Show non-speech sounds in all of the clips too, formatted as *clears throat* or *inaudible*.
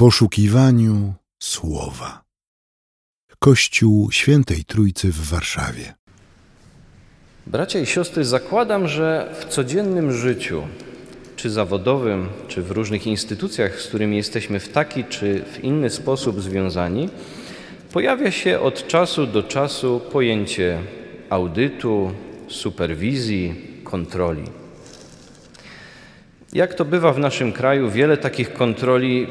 poszukiwaniu słowa. Kościół Świętej Trójcy w Warszawie. Bracia i siostry, zakładam, że w codziennym życiu, czy zawodowym, czy w różnych instytucjach, z którymi jesteśmy w taki czy w inny sposób związani, pojawia się od czasu do czasu pojęcie audytu, superwizji, kontroli. Jak to bywa w naszym kraju, wiele takich kontroli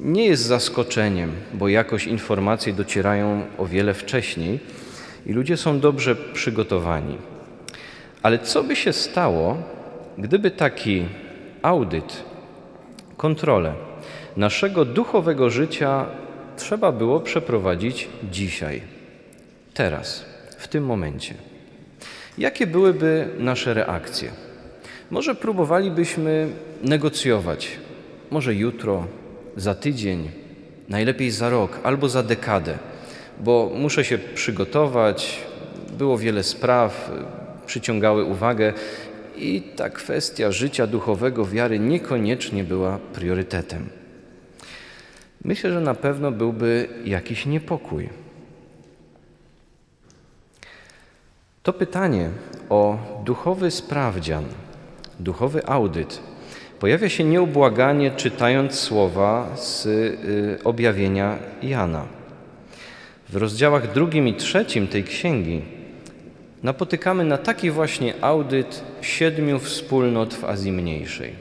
nie jest zaskoczeniem, bo jakoś informacje docierają o wiele wcześniej i ludzie są dobrze przygotowani. Ale co by się stało, gdyby taki audyt, kontrolę naszego duchowego życia trzeba było przeprowadzić dzisiaj, teraz, w tym momencie? Jakie byłyby nasze reakcje? Może próbowalibyśmy negocjować, może jutro, za tydzień, najlepiej za rok albo za dekadę, bo muszę się przygotować, było wiele spraw, przyciągały uwagę i ta kwestia życia duchowego, wiary niekoniecznie była priorytetem. Myślę, że na pewno byłby jakiś niepokój. To pytanie o duchowy sprawdzian, duchowy audyt pojawia się nieubłaganie czytając słowa z y, objawienia Jana. W rozdziałach drugim i trzecim tej księgi napotykamy na taki właśnie audyt siedmiu wspólnot w Azji Mniejszej.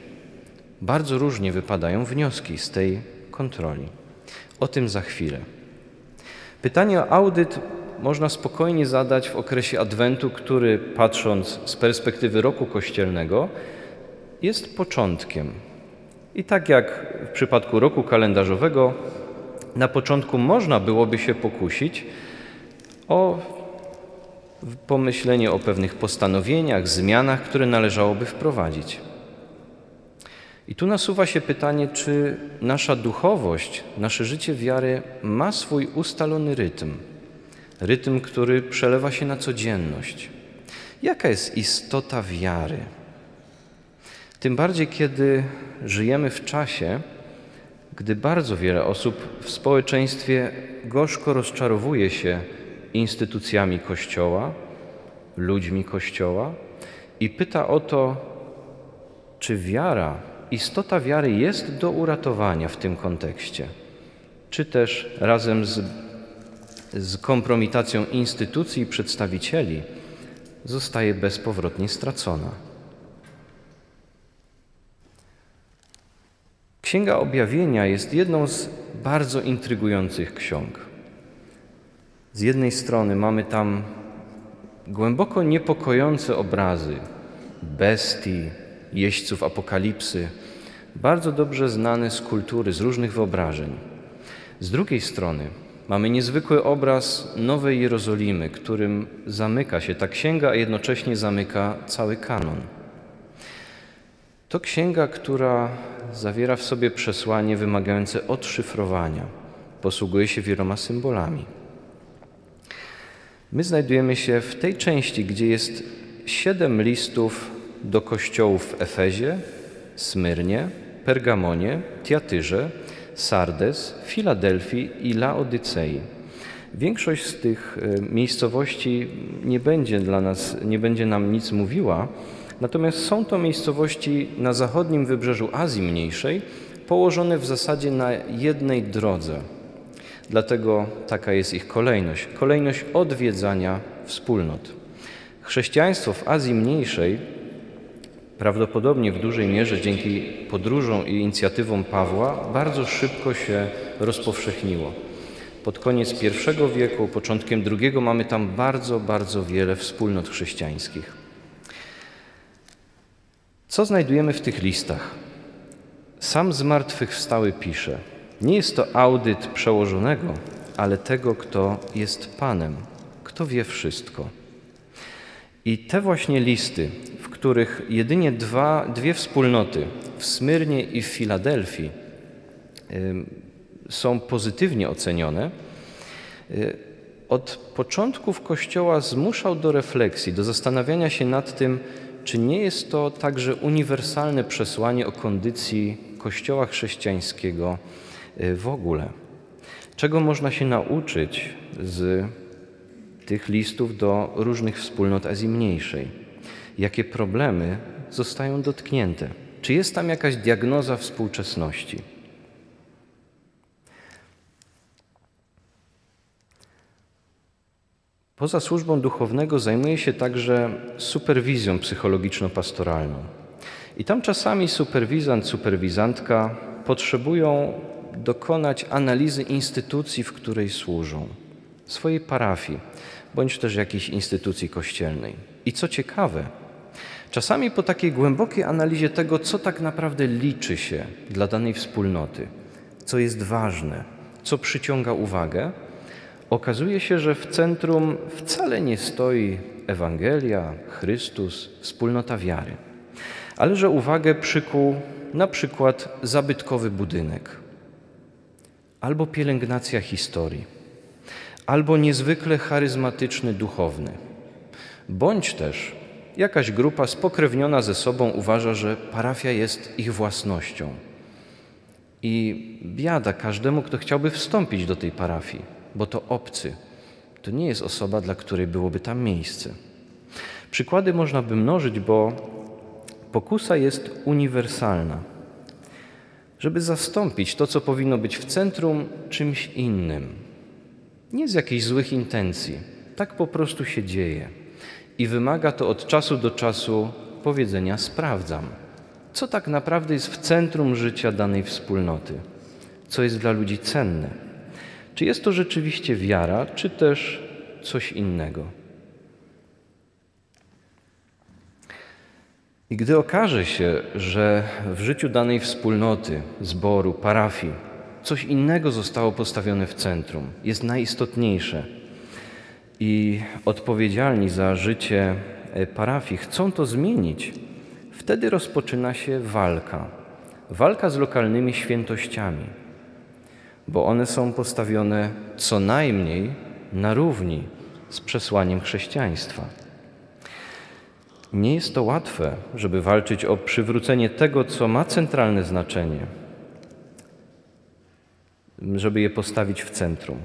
Bardzo różnie wypadają wnioski z tej kontroli. O tym za chwilę. Pytanie o audyt można spokojnie zadać w okresie Adwentu, który patrząc z perspektywy roku kościelnego jest początkiem. I tak jak w przypadku roku kalendarzowego, na początku można byłoby się pokusić o pomyślenie o pewnych postanowieniach, zmianach, które należałoby wprowadzić. I tu nasuwa się pytanie, czy nasza duchowość, nasze życie wiary ma swój ustalony rytm, rytm, który przelewa się na codzienność. Jaka jest istota wiary? Tym bardziej, kiedy żyjemy w czasie, gdy bardzo wiele osób w społeczeństwie gorzko rozczarowuje się instytucjami Kościoła, ludźmi Kościoła i pyta o to, czy wiara, istota wiary jest do uratowania w tym kontekście, czy też razem z, z kompromitacją instytucji i przedstawicieli zostaje bezpowrotnie stracona. Księga Objawienia jest jedną z bardzo intrygujących ksiąg. Z jednej strony mamy tam głęboko niepokojące obrazy bestii, jeźdźców apokalipsy, bardzo dobrze znane z kultury, z różnych wyobrażeń. Z drugiej strony mamy niezwykły obraz Nowej Jerozolimy, którym zamyka się ta księga, a jednocześnie zamyka cały kanon. To księga, która zawiera w sobie przesłanie wymagające odszyfrowania. Posługuje się wieloma symbolami. My znajdujemy się w tej części, gdzie jest siedem listów do kościołów w Efezie, Smyrnie, Pergamonie, Tiatyrze, Sardes, Filadelfii i Laodycei. Większość z tych e, miejscowości nie będzie dla nas, nie będzie nam nic mówiła, Natomiast są to miejscowości na zachodnim wybrzeżu Azji Mniejszej, położone w zasadzie na jednej drodze. Dlatego taka jest ich kolejność kolejność odwiedzania wspólnot. Chrześcijaństwo w Azji Mniejszej prawdopodobnie w dużej mierze dzięki podróżom i inicjatywom Pawła bardzo szybko się rozpowszechniło. Pod koniec I wieku, początkiem II mamy tam bardzo, bardzo wiele wspólnot chrześcijańskich. Co znajdujemy w tych listach? Sam zmartwychwstały pisze: Nie jest to audyt przełożonego, ale tego, kto jest Panem, kto wie wszystko. I te właśnie listy, w których jedynie dwa, dwie wspólnoty, w Smyrnie i w Filadelfii, są pozytywnie ocenione, y, od początków Kościoła zmuszał do refleksji, do zastanawiania się nad tym, czy nie jest to także uniwersalne przesłanie o kondycji Kościoła chrześcijańskiego y, w ogóle. Czego można się nauczyć z tych listów do różnych wspólnot Azji Mniejszej? Jakie problemy zostają dotknięte? Czy jest tam jakaś diagnoza współczesności? Poza służbą duchownego zajmuje się także superwizją psychologiczno-pastoralną. I tam czasami superwizant, superwizantka potrzebują dokonać analizy instytucji, w której służą, swojej parafii, bądź też jakiejś instytucji kościelnej. I co ciekawe, czasami po takiej głębokiej analizie tego, co tak naprawdę liczy się dla danej wspólnoty, co jest ważne, co przyciąga uwagę, okazuje się, że w centrum wcale nie stoi Ewangelia, Chrystus, wspólnota wiary, ale że uwagę przykuł na przykład zabytkowy budynek, albo pielęgnacja historii, albo niezwykle charyzmatyczny duchowny, bądź też jakaś grupa spokrewniona ze sobą uważa, że parafia jest ich własnością. I biada każdemu, kto chciałby wstąpić do tej parafii bo to obcy. To nie jest osoba, dla której byłoby tam miejsce. Przykłady można by mnożyć, bo pokusa jest uniwersalna. Żeby zastąpić to, co powinno być w centrum, czymś innym. Nie z jakichś złych intencji. Tak po prostu się dzieje. I wymaga to od czasu do czasu powiedzenia: sprawdzam, co tak naprawdę jest w centrum życia danej wspólnoty, co jest dla ludzi cenne. Czy jest to rzeczywiście wiara, czy też coś innego? I gdy okaże się, że w życiu danej wspólnoty, zboru, parafii coś innego zostało postawione w centrum, jest najistotniejsze i odpowiedzialni za życie e, parafii chcą to zmienić, wtedy rozpoczyna się walka. Walka z lokalnymi świętościami bo one są postawione co najmniej na równi z przesłaniem chrześcijaństwa. Nie jest to łatwe, żeby walczyć o przywrócenie tego, co ma centralne znaczenie, żeby je postawić w centrum.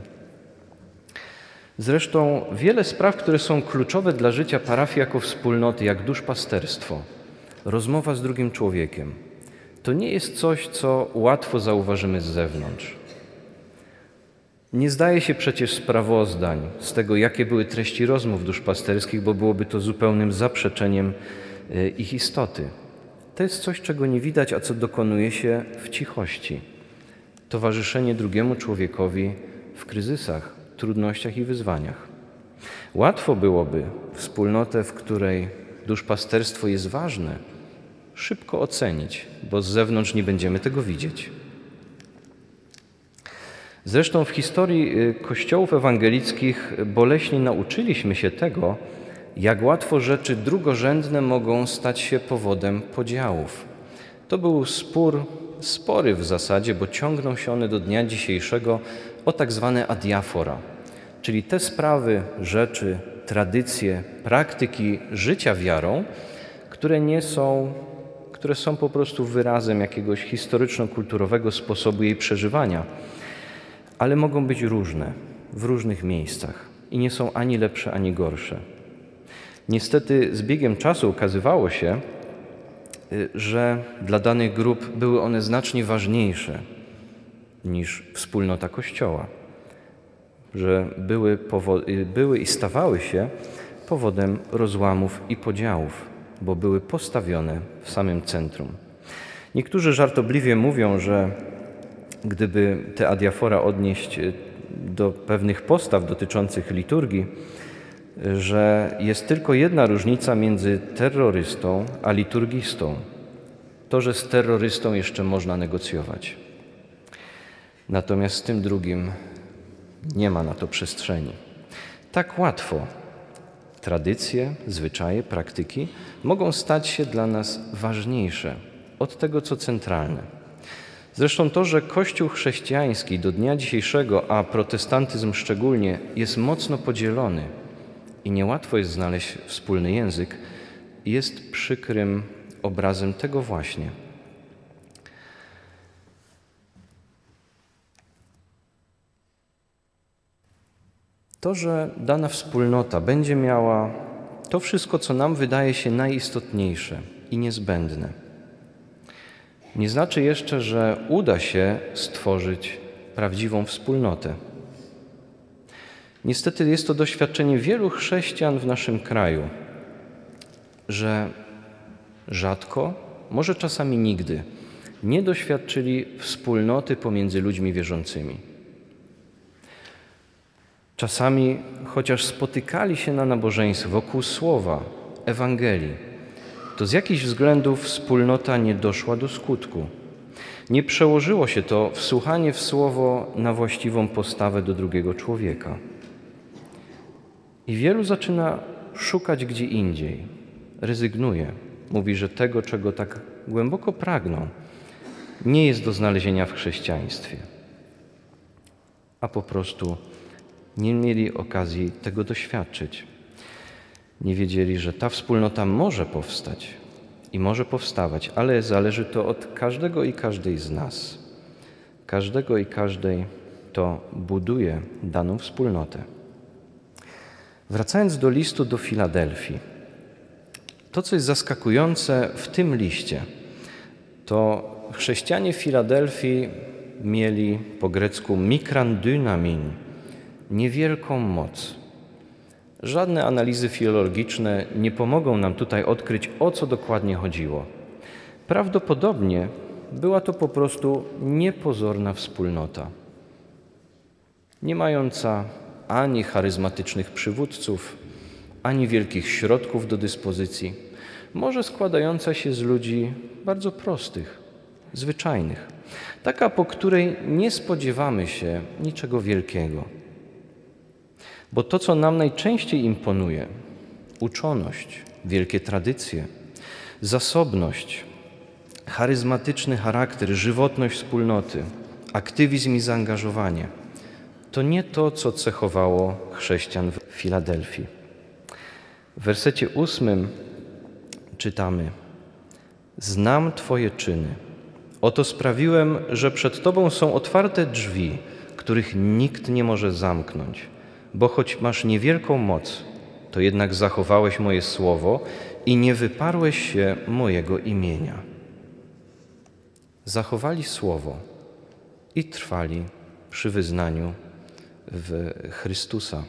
Zresztą wiele spraw, które są kluczowe dla życia parafii jako wspólnoty, jak duszpasterstwo, rozmowa z drugim człowiekiem, to nie jest coś, co łatwo zauważymy z zewnątrz. Nie zdaje się przecież sprawozdań z tego, jakie były treści rozmów duszpasterskich, bo byłoby to zupełnym zaprzeczeniem e, ich istoty. To jest coś, czego nie widać, a co dokonuje się w cichości. Towarzyszenie drugiemu człowiekowi w kryzysach, trudnościach i wyzwaniach. Łatwo byłoby wspólnotę, w której duszpasterstwo jest ważne, szybko ocenić, bo z zewnątrz nie będziemy tego widzieć. Zresztą w historii y, kościołów ewangelickich boleśnie nauczyliśmy się tego, jak łatwo rzeczy drugorzędne mogą stać się powodem podziałów. To był spór, spory w zasadzie, bo ciągną się one do dnia dzisiejszego o tak zwane adiafora, czyli te sprawy, rzeczy, tradycje, praktyki życia wiarą, które nie są, które są po prostu wyrazem jakiegoś historyczno-kulturowego sposobu jej przeżywania ale mogą być różne w różnych miejscach i nie są ani lepsze, ani gorsze. Niestety z biegiem czasu okazywało się, y, że dla danych grup były one znacznie ważniejsze niż wspólnota Kościoła, że były, y, były i stawały się powodem rozłamów i podziałów, bo były postawione w samym centrum. Niektórzy żartobliwie mówią, że gdyby te adiafora odnieść e, do pewnych postaw dotyczących liturgii, że jest tylko jedna różnica między terrorystą a liturgistą. To, że z terrorystą jeszcze można negocjować. Natomiast z tym drugim nie ma na to przestrzeni. Tak łatwo tradycje, zwyczaje, praktyki mogą stać się dla nas ważniejsze od tego, co centralne. Zresztą to, że Kościół chrześcijański do dnia dzisiejszego, a protestantyzm szczególnie, jest mocno podzielony i niełatwo jest znaleźć wspólny język, jest przykrym obrazem tego właśnie. To, że dana wspólnota będzie miała to wszystko, co nam wydaje się najistotniejsze i niezbędne nie znaczy jeszcze, że uda się stworzyć prawdziwą wspólnotę. Niestety jest to doświadczenie wielu chrześcijan w naszym kraju, że rzadko, może czasami nigdy, nie doświadczyli wspólnoty pomiędzy ludźmi wierzącymi. Czasami, chociaż spotykali się na nabożeństwie wokół słowa, Ewangelii, to z jakichś względów wspólnota nie doszła do skutku. Nie przełożyło się to wsłuchanie w słowo na właściwą postawę do drugiego człowieka. I wielu zaczyna szukać gdzie indziej, rezygnuje, mówi, że tego, czego tak głęboko pragną, nie jest do znalezienia w chrześcijaństwie, a po prostu nie mieli okazji tego doświadczyć. Nie wiedzieli, że ta wspólnota może powstać i może powstawać, ale zależy to od każdego i każdej z nas. Każdego i każdej, to buduje daną wspólnotę. Wracając do listu do Filadelfii, to, co jest zaskakujące w tym liście, to chrześcijanie w Filadelfii mieli po grecku mikrandynamin, niewielką moc. Żadne analizy filologiczne nie pomogą nam tutaj odkryć, o co dokładnie chodziło. Prawdopodobnie była to po prostu niepozorna wspólnota, nie mająca ani charyzmatycznych przywódców, ani wielkich środków do dyspozycji, może składająca się z ludzi bardzo prostych, zwyczajnych, taka, po której nie spodziewamy się niczego wielkiego. Bo to, co nam najczęściej imponuje uczoność, wielkie tradycje, zasobność, charyzmatyczny charakter, żywotność wspólnoty, aktywizm i zaangażowanie to nie to, co cechowało chrześcijan w Filadelfii. W wersecie ósmym czytamy: Znam Twoje czyny. Oto sprawiłem, że przed Tobą są otwarte drzwi, których nikt nie może zamknąć bo choć masz niewielką moc, to jednak zachowałeś moje słowo i nie wyparłeś się mojego imienia. Zachowali słowo i trwali przy wyznaniu w Chrystusa.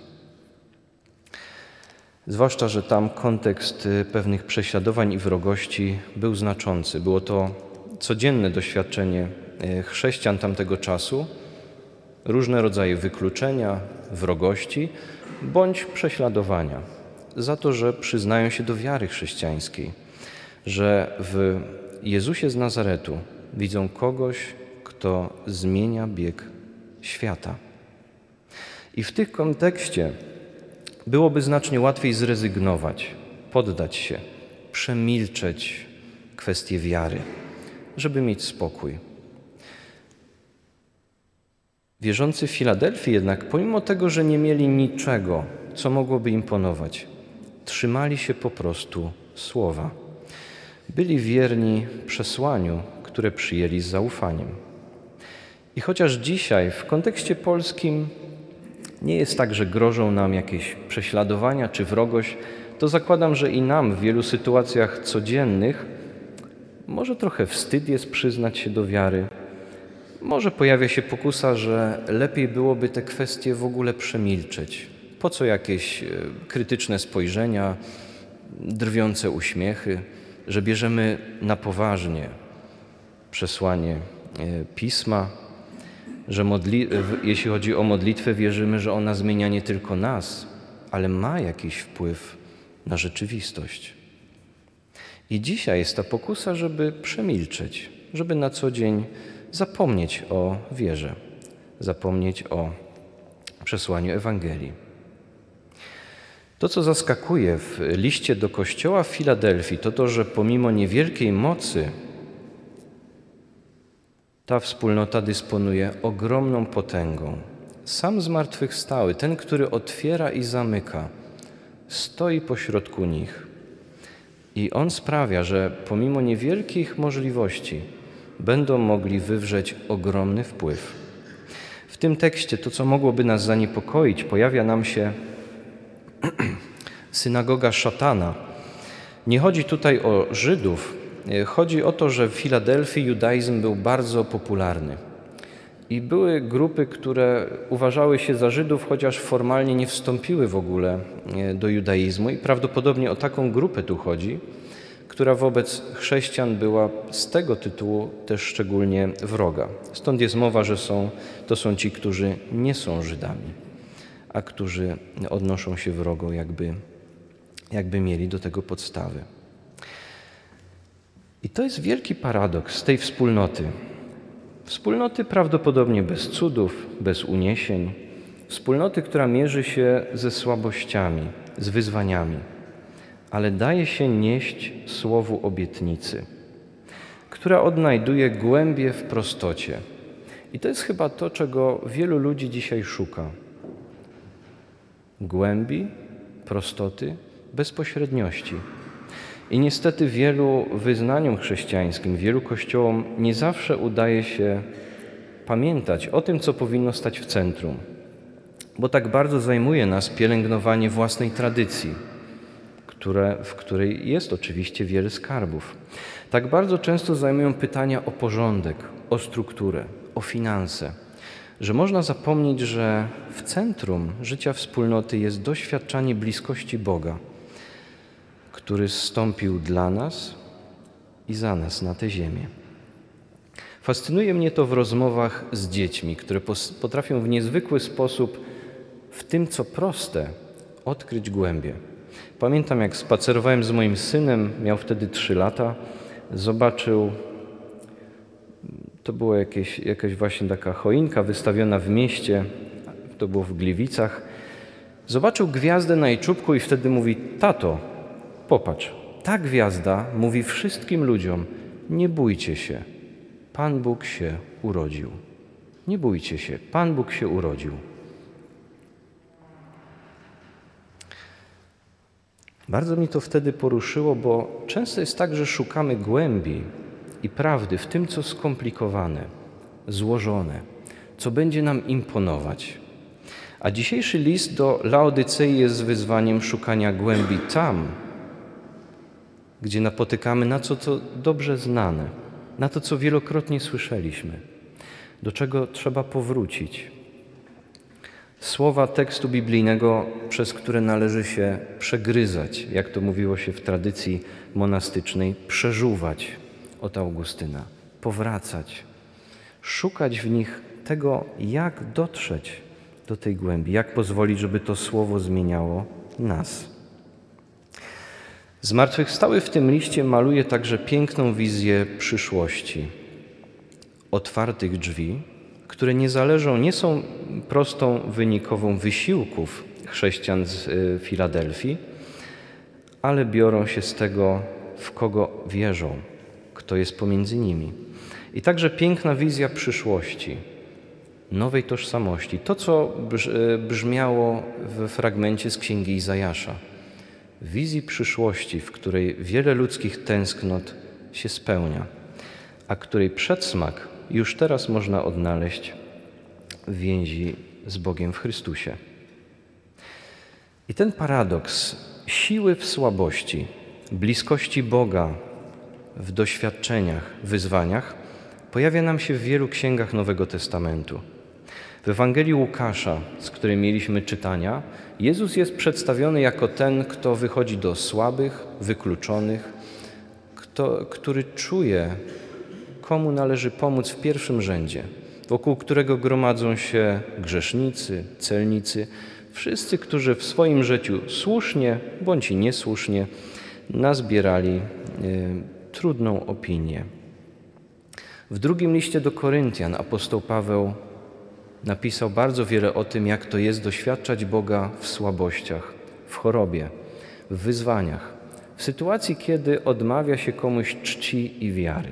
Zwłaszcza, że tam kontekst pewnych prześladowań i wrogości był znaczący. Było to codzienne doświadczenie e, chrześcijan tamtego czasu różne rodzaje wykluczenia, wrogości bądź prześladowania za to, że przyznają się do wiary chrześcijańskiej, że w Jezusie z Nazaretu widzą kogoś, kto zmienia bieg świata. I w tym kontekście byłoby znacznie łatwiej zrezygnować, poddać się, przemilczeć kwestie wiary, żeby mieć spokój. Wierzący w Filadelfii jednak, pomimo tego, że nie mieli niczego, co mogłoby imponować, trzymali się po prostu słowa. Byli wierni przesłaniu, które przyjęli z zaufaniem. I chociaż dzisiaj w kontekście polskim nie jest tak, że grożą nam jakieś prześladowania czy wrogość, to zakładam, że i nam w wielu sytuacjach codziennych może trochę wstyd jest przyznać się do wiary, może pojawia się pokusa, że lepiej byłoby te kwestie w ogóle przemilczeć. Po co jakieś e, krytyczne spojrzenia, drwiące uśmiechy, że bierzemy na poważnie przesłanie e, pisma, że modli- jeśli chodzi o modlitwę, wierzymy, że ona zmienia nie tylko nas, ale ma jakiś wpływ na rzeczywistość. I dzisiaj jest ta pokusa, żeby przemilczeć, żeby na co dzień zapomnieć o wierze, zapomnieć o przesłaniu Ewangelii. To, co zaskakuje w liście do kościoła w Filadelfii, to to, że pomimo niewielkiej mocy ta wspólnota dysponuje ogromną potęgą. Sam zmartwychwstały, ten, który otwiera i zamyka, stoi pośrodku nich. I on sprawia, że pomimo niewielkich możliwości, będą mogli wywrzeć ogromny wpływ. W tym tekście to, co mogłoby nas zaniepokoić, pojawia nam się *clears throat* synagoga szatana. Nie chodzi tutaj o Żydów, chodzi o to, że w Filadelfii judaizm był bardzo popularny. I były grupy, które uważały się za Żydów, chociaż formalnie nie wstąpiły w ogóle do judaizmu, i prawdopodobnie o taką grupę tu chodzi, która wobec chrześcijan była z tego tytułu też szczególnie wroga. Stąd jest mowa, że są, to są ci, którzy nie są Żydami, a którzy odnoszą się wrogo, jakby, jakby mieli do tego podstawy. I to jest wielki paradoks tej wspólnoty. Wspólnoty prawdopodobnie bez cudów, bez uniesień, wspólnoty, która mierzy się ze słabościami, z wyzwaniami, ale daje się nieść słowu obietnicy, która odnajduje głębie w prostocie. I to jest chyba to, czego wielu ludzi dzisiaj szuka. Głębi, prostoty, bezpośredniości. I niestety wielu wyznaniom chrześcijańskim, wielu kościołom nie zawsze udaje się pamiętać o tym, co powinno stać w centrum, bo tak bardzo zajmuje nas pielęgnowanie własnej tradycji, które, w której jest oczywiście wiele skarbów. Tak bardzo często zajmują pytania o porządek, o strukturę, o finanse, że można zapomnieć, że w centrum życia wspólnoty jest doświadczanie bliskości Boga który zstąpił dla nas i za nas na tę ziemię. Fascynuje mnie to w rozmowach z dziećmi, które potrafią w niezwykły sposób w tym, co proste, odkryć głębie. Pamiętam, jak spacerowałem z moim synem, miał wtedy trzy lata, zobaczył, to była jakieś, jakaś właśnie taka choinka wystawiona w mieście, to było w Gliwicach. Zobaczył gwiazdę na jej czubku i wtedy mówi: Tato, Popatrz, ta gwiazda mówi wszystkim ludziom: nie bójcie się, Pan Bóg się urodził. Nie bójcie się, Pan Bóg się urodził. Bardzo mi to wtedy poruszyło, bo często jest tak, że szukamy głębi i prawdy w tym, co skomplikowane, złożone, co będzie nam imponować. A dzisiejszy list do Laodycei jest wyzwaniem szukania głębi tam, gdzie napotykamy na co to dobrze znane, na to, co wielokrotnie słyszeliśmy, do czego trzeba powrócić. Słowa tekstu biblijnego, przez które należy się przegryzać, jak to mówiło się w tradycji monastycznej, przeżuwać od Augustyna, powracać, szukać w nich tego, jak dotrzeć do tej głębi, jak pozwolić, żeby to słowo zmieniało nas. Zmartwychwstały w tym liście maluje także piękną wizję przyszłości, otwartych drzwi, które nie zależą, nie są prostą wynikową wysiłków chrześcijan z y, Filadelfii, ale biorą się z tego, w kogo wierzą, kto jest pomiędzy nimi. I także piękna wizja przyszłości, nowej tożsamości, to co y, brzmiało w fragmencie z księgi Izajasza wizji przyszłości, w której wiele ludzkich tęsknot się spełnia, a której przedsmak już teraz można odnaleźć w więzi z Bogiem w Chrystusie. I ten paradoks siły w słabości, bliskości Boga w doświadczeniach, wyzwaniach pojawia nam się w wielu księgach Nowego Testamentu. W Ewangelii Łukasza, z której mieliśmy czytania, Jezus jest przedstawiony jako ten, kto wychodzi do słabych, wykluczonych, kto, który czuje, komu należy pomóc w pierwszym rzędzie, wokół którego gromadzą się grzesznicy, celnicy, wszyscy, którzy w swoim życiu słusznie bądź niesłusznie nazbierali y, trudną opinię. W drugim liście do Koryntian apostoł Paweł napisał bardzo wiele o tym, jak to jest doświadczać Boga w słabościach, w chorobie, w wyzwaniach, w sytuacji, kiedy odmawia się komuś czci i wiary.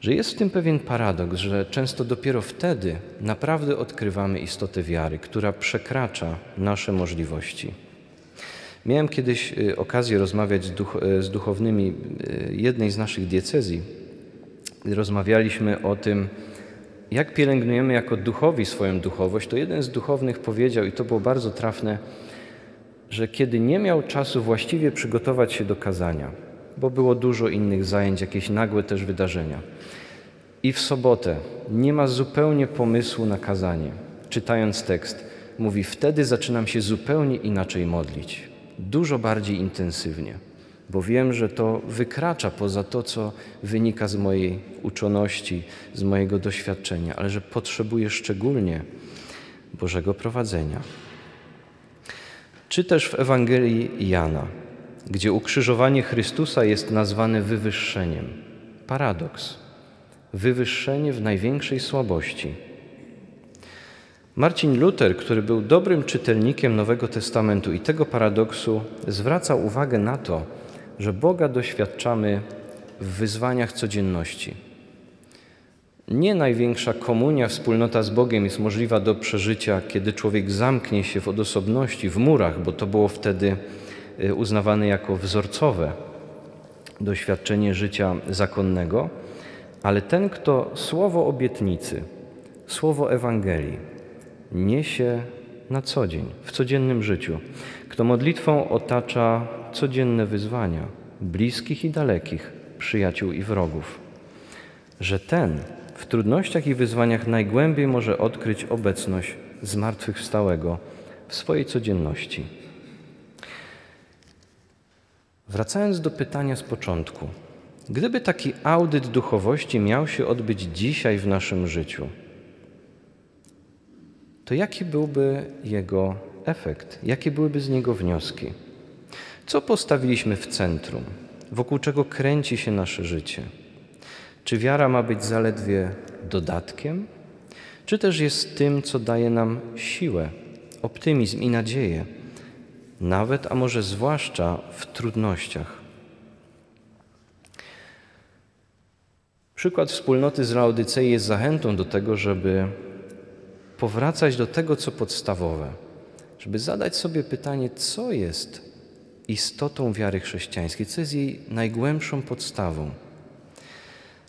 Że jest w tym pewien paradoks, że często dopiero wtedy naprawdę odkrywamy istotę wiary, która przekracza nasze możliwości. Miałem kiedyś y, okazję rozmawiać z, duch, y, z duchownymi y, jednej z naszych diecezji. Rozmawialiśmy o tym, jak pielęgnujemy jako duchowi swoją duchowość, to jeden z duchownych powiedział, i to było bardzo trafne, że kiedy nie miał czasu właściwie przygotować się do kazania, bo było dużo innych zajęć, jakieś nagłe też wydarzenia, i w sobotę nie ma zupełnie pomysłu na kazanie, czytając tekst, mówi: Wtedy zaczynam się zupełnie inaczej modlić, dużo bardziej intensywnie, bo wiem, że to wykracza poza to, co wynika z mojej uczoności, z mojego doświadczenia, ale że potrzebuję szczególnie Bożego prowadzenia. Czy też w Ewangelii Jana, gdzie ukrzyżowanie Chrystusa jest nazwane wywyższeniem. Paradoks. Wywyższenie w największej słabości. Marcin Luther, który był dobrym czytelnikiem Nowego Testamentu i tego paradoksu, zwraca uwagę na to, że Boga doświadczamy w wyzwaniach codzienności. Nie największa komunia, wspólnota z Bogiem jest możliwa do przeżycia, kiedy człowiek zamknie się w odosobności, w murach, bo to było wtedy y, uznawane jako wzorcowe doświadczenie życia zakonnego, ale ten, kto słowo obietnicy, słowo Ewangelii niesie na co dzień, w codziennym życiu, kto modlitwą otacza codzienne wyzwania, bliskich i dalekich, przyjaciół i wrogów, że ten w trudnościach i wyzwaniach najgłębiej może odkryć obecność zmartwychwstałego w swojej codzienności. Wracając do pytania z początku, gdyby taki audyt duchowości miał się odbyć dzisiaj w naszym życiu, to jaki byłby jego efekt? Jakie byłyby z niego wnioski? Co postawiliśmy w centrum? Wokół czego kręci się nasze życie? Czy wiara ma być zaledwie dodatkiem, czy też jest tym, co daje nam siłę, optymizm i nadzieję, nawet, a może zwłaszcza w trudnościach? Przykład wspólnoty z Laodycei jest zachętą do tego, żeby powracać do tego, co podstawowe, żeby zadać sobie pytanie, co jest istotą wiary chrześcijańskiej, co jest jej najgłębszą podstawą.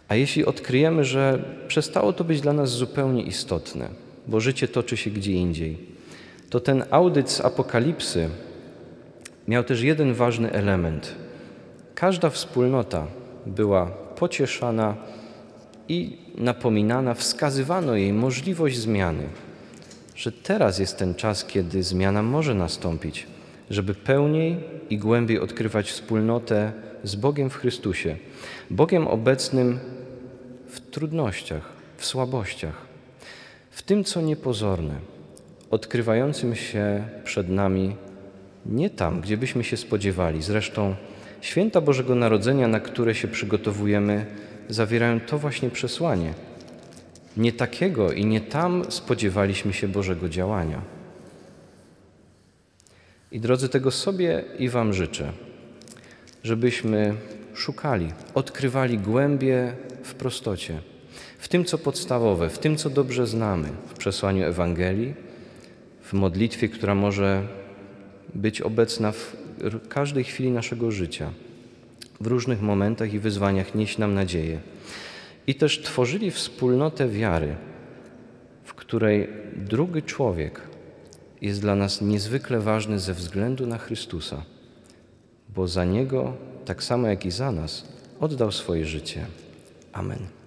A jeśli odkryjemy, że przestało to być dla nas zupełnie istotne, bo życie toczy się gdzie indziej, to ten audyt z Apokalipsy miał też jeden ważny element. Każda wspólnota była pocieszana i napominana, wskazywano jej możliwość zmiany, że teraz jest ten czas, kiedy zmiana może nastąpić, żeby pełniej i głębiej odkrywać wspólnotę z Bogiem w Chrystusie, Bogiem obecnym w trudnościach, w słabościach, w tym, co niepozorne, odkrywającym się przed nami nie tam, gdzie byśmy się spodziewali. Zresztą święta Bożego Narodzenia, na które się przygotowujemy, zawierają to właśnie przesłanie. Nie takiego i nie tam spodziewaliśmy się Bożego działania. I drodzy, tego sobie i Wam życzę, żebyśmy szukali, odkrywali głębie w prostocie, w tym, co podstawowe, w tym, co dobrze znamy, w przesłaniu Ewangelii, w modlitwie, która może być obecna w każdej chwili naszego życia, w różnych momentach i wyzwaniach nieść nam nadzieję. I też tworzyli wspólnotę wiary, w której drugi człowiek jest dla nas niezwykle ważny ze względu na Chrystusa, bo za Niego, tak samo jak i za nas, oddał swoje życie. Amen.